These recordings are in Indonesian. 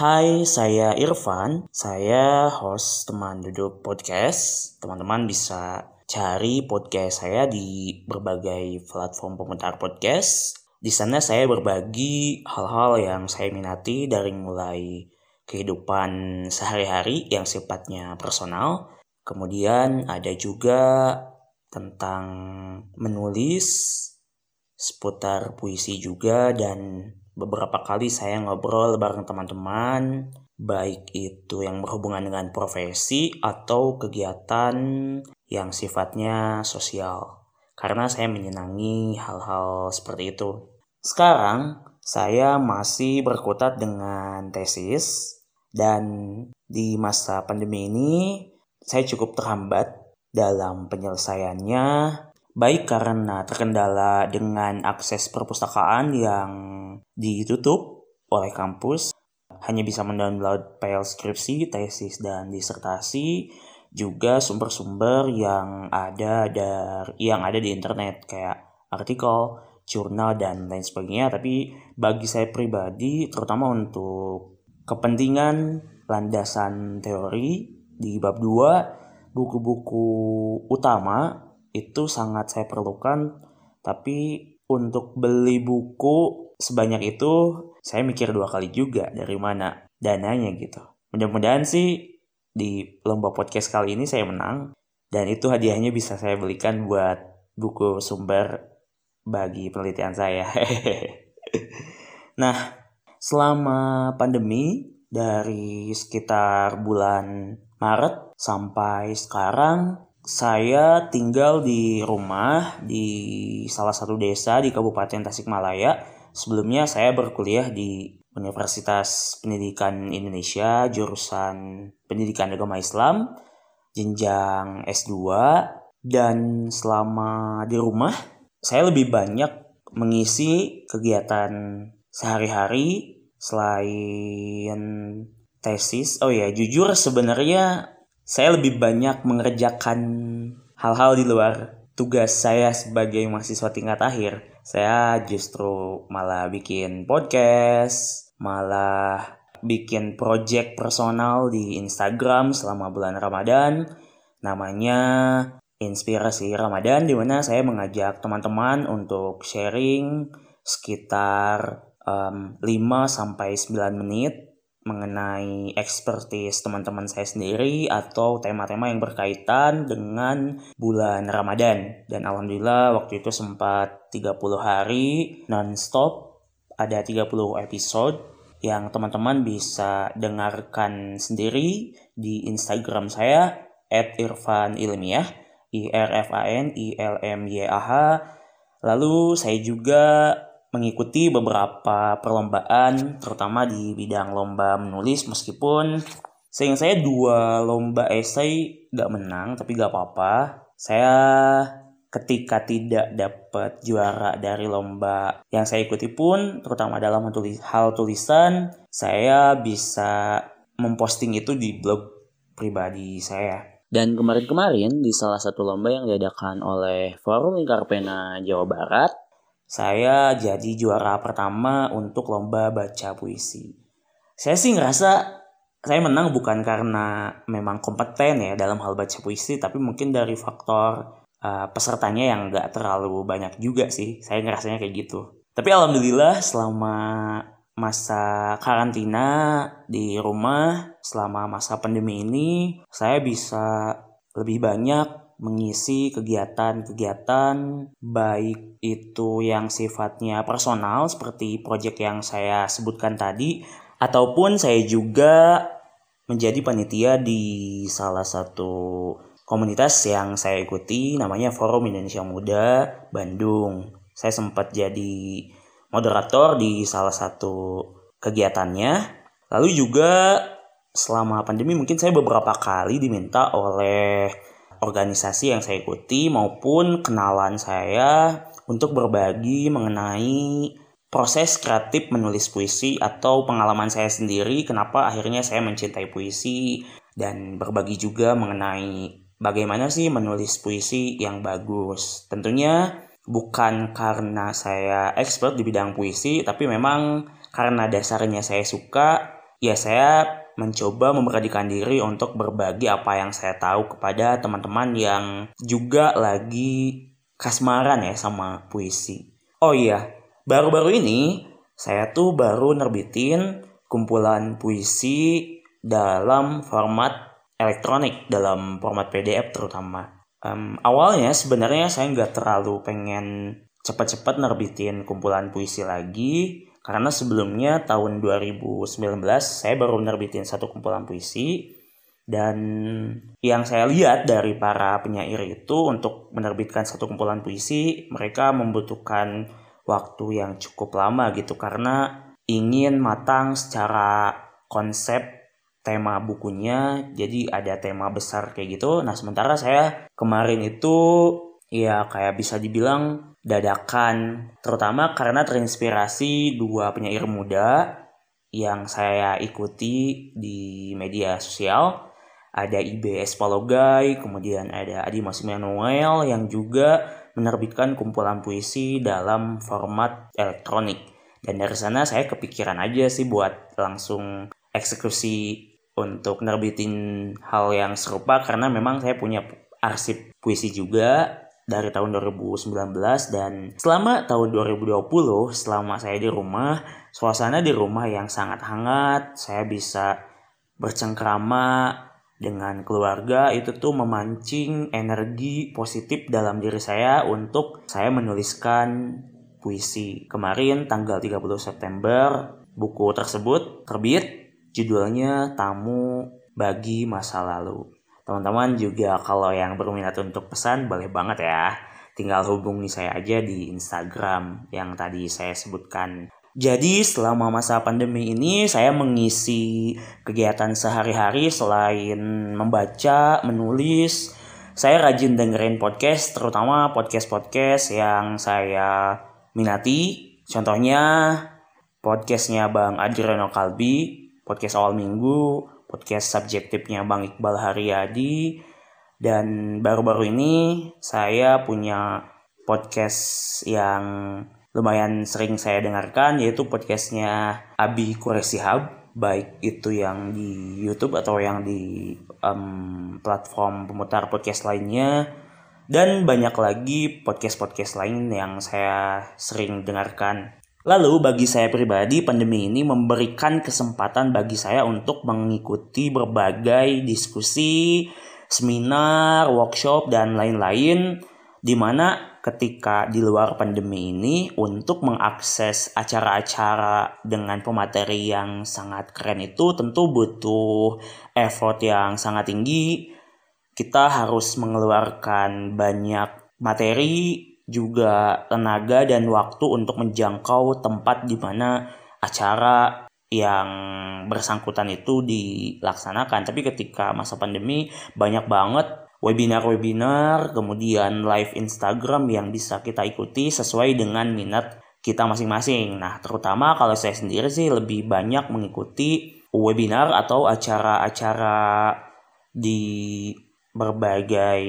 Hai, saya Irfan. Saya host teman duduk podcast. Teman-teman bisa cari podcast saya di berbagai platform pemutar podcast. Di sana saya berbagi hal-hal yang saya minati dari mulai kehidupan sehari-hari yang sifatnya personal. Kemudian ada juga tentang menulis seputar puisi juga dan beberapa kali saya ngobrol bareng teman-teman, baik itu yang berhubungan dengan profesi atau kegiatan yang sifatnya sosial. Karena saya menyenangi hal-hal seperti itu. Sekarang saya masih berkutat dengan tesis dan di masa pandemi ini saya cukup terhambat dalam penyelesaiannya baik karena terkendala dengan akses perpustakaan yang ditutup oleh kampus, hanya bisa mendownload file skripsi, tesis, dan disertasi, juga sumber-sumber yang ada dari yang ada di internet kayak artikel, jurnal dan lain sebagainya. Tapi bagi saya pribadi, terutama untuk kepentingan landasan teori di bab 2, buku-buku utama itu sangat saya perlukan tapi untuk beli buku sebanyak itu saya mikir dua kali juga dari mana dananya gitu. Mudah-mudahan sih di lomba podcast kali ini saya menang dan itu hadiahnya bisa saya belikan buat buku sumber bagi penelitian saya. Nah selama pandemi dari sekitar bulan Maret sampai sekarang saya tinggal di rumah di salah satu desa di Kabupaten Tasikmalaya. Sebelumnya saya berkuliah di Universitas Pendidikan Indonesia jurusan Pendidikan Agama Islam jenjang S2 dan selama di rumah saya lebih banyak mengisi kegiatan sehari-hari selain tesis. Oh ya, jujur sebenarnya saya lebih banyak mengerjakan hal-hal di luar tugas saya sebagai mahasiswa tingkat akhir. Saya justru malah bikin podcast, malah bikin project personal di Instagram selama bulan Ramadan. Namanya Inspirasi Ramadan di mana saya mengajak teman-teman untuk sharing sekitar um, 5 sampai 9 menit mengenai expertise teman-teman saya sendiri atau tema-tema yang berkaitan dengan bulan Ramadan. Dan alhamdulillah waktu itu sempat 30 hari non-stop, ada 30 episode yang teman-teman bisa dengarkan sendiri di Instagram saya at Irfan Ilmiah, I R F A N I L M Y A H. Lalu saya juga mengikuti beberapa perlombaan terutama di bidang lomba menulis meskipun sayang saya dua lomba esai gak menang tapi gak apa-apa. Saya ketika tidak dapat juara dari lomba yang saya ikuti pun terutama dalam hal tulisan saya bisa memposting itu di blog pribadi saya. Dan kemarin-kemarin di salah satu lomba yang diadakan oleh Forum Lingkar Pena Jawa Barat saya jadi juara pertama untuk lomba baca puisi. Saya sih ngerasa saya menang bukan karena memang kompeten ya dalam hal baca puisi, tapi mungkin dari faktor uh, pesertanya yang gak terlalu banyak juga sih. Saya ngerasanya kayak gitu. Tapi alhamdulillah selama masa karantina di rumah, selama masa pandemi ini, saya bisa lebih banyak mengisi kegiatan-kegiatan baik itu yang sifatnya personal seperti proyek yang saya sebutkan tadi ataupun saya juga menjadi panitia di salah satu komunitas yang saya ikuti namanya Forum Indonesia Muda Bandung. Saya sempat jadi moderator di salah satu kegiatannya. Lalu juga selama pandemi mungkin saya beberapa kali diminta oleh organisasi yang saya ikuti maupun kenalan saya untuk berbagi mengenai proses kreatif menulis puisi atau pengalaman saya sendiri kenapa akhirnya saya mencintai puisi dan berbagi juga mengenai bagaimana sih menulis puisi yang bagus. Tentunya bukan karena saya expert di bidang puisi tapi memang karena dasarnya saya suka ya saya mencoba memberanikan diri untuk berbagi apa yang saya tahu kepada teman-teman yang juga lagi kasmaran ya sama puisi. Oh iya, baru-baru ini saya tuh baru nerbitin kumpulan puisi dalam format elektronik, dalam format PDF terutama. Um, awalnya sebenarnya saya nggak terlalu pengen cepat-cepat nerbitin kumpulan puisi lagi karena sebelumnya tahun 2019 saya baru nerbitin satu kumpulan puisi. Dan yang saya lihat dari para penyair itu untuk menerbitkan satu kumpulan puisi mereka membutuhkan waktu yang cukup lama gitu. Karena ingin matang secara konsep tema bukunya jadi ada tema besar kayak gitu. Nah sementara saya kemarin itu ya kayak bisa dibilang dadakan. Terutama karena terinspirasi dua penyair muda yang saya ikuti di media sosial. Ada IBS Palogai, kemudian ada Adi Mas Noel yang juga menerbitkan kumpulan puisi dalam format elektronik. Dan dari sana saya kepikiran aja sih buat langsung eksekusi untuk nerbitin hal yang serupa karena memang saya punya arsip puisi juga dari tahun 2019 dan selama tahun 2020 selama saya di rumah suasana di rumah yang sangat hangat saya bisa bercengkrama dengan keluarga itu tuh memancing energi positif dalam diri saya untuk saya menuliskan puisi kemarin tanggal 30 September buku tersebut terbit Judulnya Tamu Bagi Masa Lalu. Teman-teman juga kalau yang berminat untuk pesan boleh banget ya. Tinggal hubungi saya aja di Instagram yang tadi saya sebutkan. Jadi selama masa pandemi ini saya mengisi kegiatan sehari-hari selain membaca, menulis, saya rajin dengerin podcast, terutama podcast-podcast yang saya minati. Contohnya podcastnya Bang Adriano Kalbi podcast awal minggu, podcast subjektifnya Bang Iqbal Haryadi, dan baru-baru ini saya punya podcast yang lumayan sering saya dengarkan yaitu podcastnya Abi Kuresihab baik itu yang di YouTube atau yang di um, platform pemutar podcast lainnya. Dan banyak lagi podcast-podcast lain yang saya sering dengarkan Lalu bagi saya pribadi pandemi ini memberikan kesempatan bagi saya untuk mengikuti berbagai diskusi, seminar, workshop dan lain-lain di mana ketika di luar pandemi ini untuk mengakses acara-acara dengan pemateri yang sangat keren itu tentu butuh effort yang sangat tinggi. Kita harus mengeluarkan banyak materi juga tenaga dan waktu untuk menjangkau tempat di mana acara yang bersangkutan itu dilaksanakan. Tapi ketika masa pandemi banyak banget webinar-webinar, kemudian live Instagram yang bisa kita ikuti sesuai dengan minat kita masing-masing. Nah, terutama kalau saya sendiri sih lebih banyak mengikuti webinar atau acara-acara di berbagai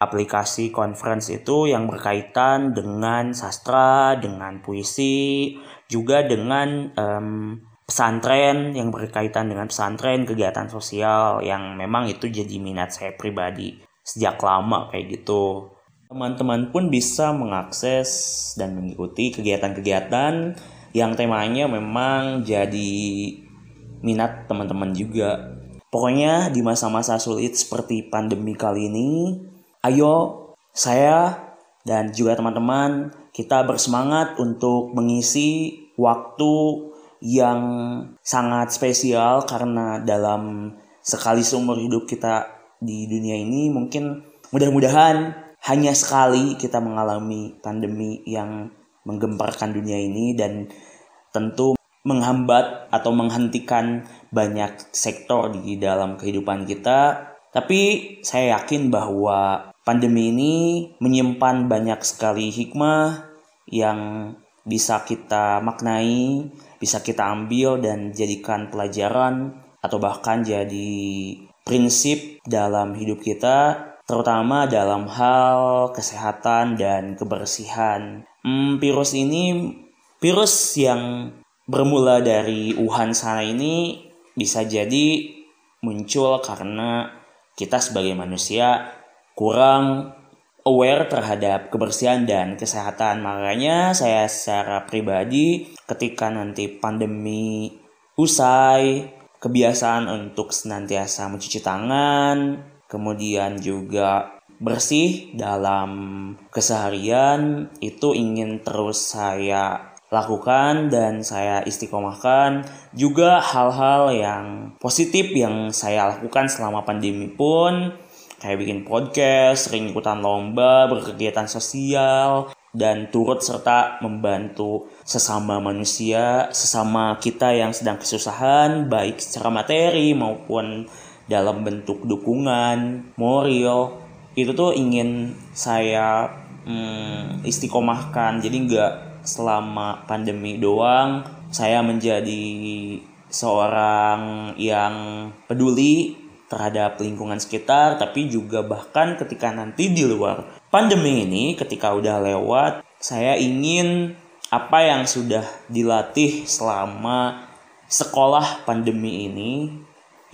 aplikasi conference itu yang berkaitan dengan sastra, dengan puisi, juga dengan um, pesantren yang berkaitan dengan pesantren, kegiatan sosial yang memang itu jadi minat saya pribadi sejak lama kayak gitu. Teman-teman pun bisa mengakses dan mengikuti kegiatan-kegiatan yang temanya memang jadi minat teman-teman juga. Pokoknya di masa-masa sulit seperti pandemi kali ini, Ayo saya dan juga teman-teman kita bersemangat untuk mengisi waktu yang sangat spesial karena dalam sekali seumur hidup kita di dunia ini mungkin mudah-mudahan hanya sekali kita mengalami pandemi yang menggemparkan dunia ini dan tentu menghambat atau menghentikan banyak sektor di dalam kehidupan kita tapi saya yakin bahwa Pandemi ini menyimpan banyak sekali hikmah yang bisa kita maknai, bisa kita ambil dan jadikan pelajaran atau bahkan jadi prinsip dalam hidup kita, terutama dalam hal kesehatan dan kebersihan. Hmm, virus ini, virus yang bermula dari Wuhan sana ini bisa jadi muncul karena kita sebagai manusia kurang aware terhadap kebersihan dan kesehatan. Makanya saya secara pribadi ketika nanti pandemi usai, kebiasaan untuk senantiasa mencuci tangan, kemudian juga bersih dalam keseharian itu ingin terus saya lakukan dan saya istiqomahkan juga hal-hal yang positif yang saya lakukan selama pandemi pun kayak bikin podcast, sering ikutan lomba, berkegiatan sosial, dan turut serta membantu sesama manusia, sesama kita yang sedang kesusahan, baik secara materi maupun dalam bentuk dukungan, moral, itu tuh ingin saya hmm, istiqomahkan. Jadi nggak selama pandemi doang saya menjadi seorang yang peduli terhadap lingkungan sekitar, tapi juga bahkan ketika nanti di luar pandemi ini, ketika udah lewat, saya ingin apa yang sudah dilatih selama sekolah pandemi ini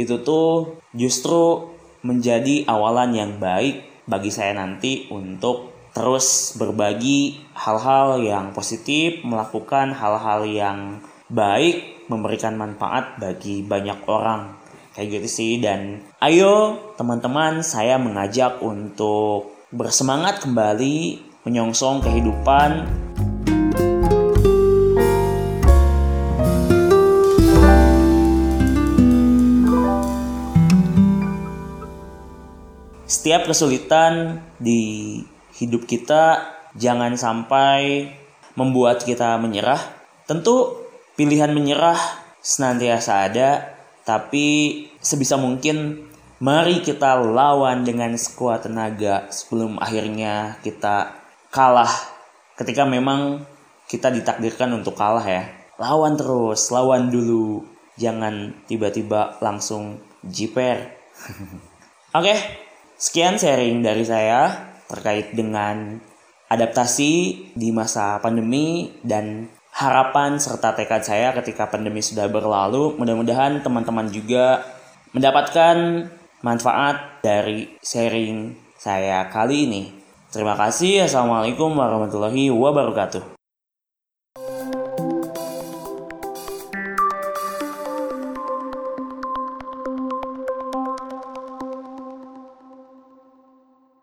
itu tuh justru menjadi awalan yang baik bagi saya nanti untuk terus berbagi hal-hal yang positif, melakukan hal-hal yang baik, memberikan manfaat bagi banyak orang. Kayak gitu sih dan ayo teman-teman saya mengajak untuk bersemangat kembali menyongsong kehidupan. Setiap kesulitan di hidup kita jangan sampai membuat kita menyerah tentu pilihan menyerah senantiasa ada tapi sebisa mungkin mari kita lawan dengan sekuat tenaga sebelum akhirnya kita kalah. Ketika memang kita ditakdirkan untuk kalah ya. Lawan terus, lawan dulu. Jangan tiba-tiba langsung jiper. Oke, okay, sekian sharing dari saya terkait dengan adaptasi di masa pandemi dan harapan serta tekad saya ketika pandemi sudah berlalu. Mudah-mudahan teman-teman juga mendapatkan manfaat dari sharing saya kali ini. Terima kasih. Assalamualaikum warahmatullahi wabarakatuh.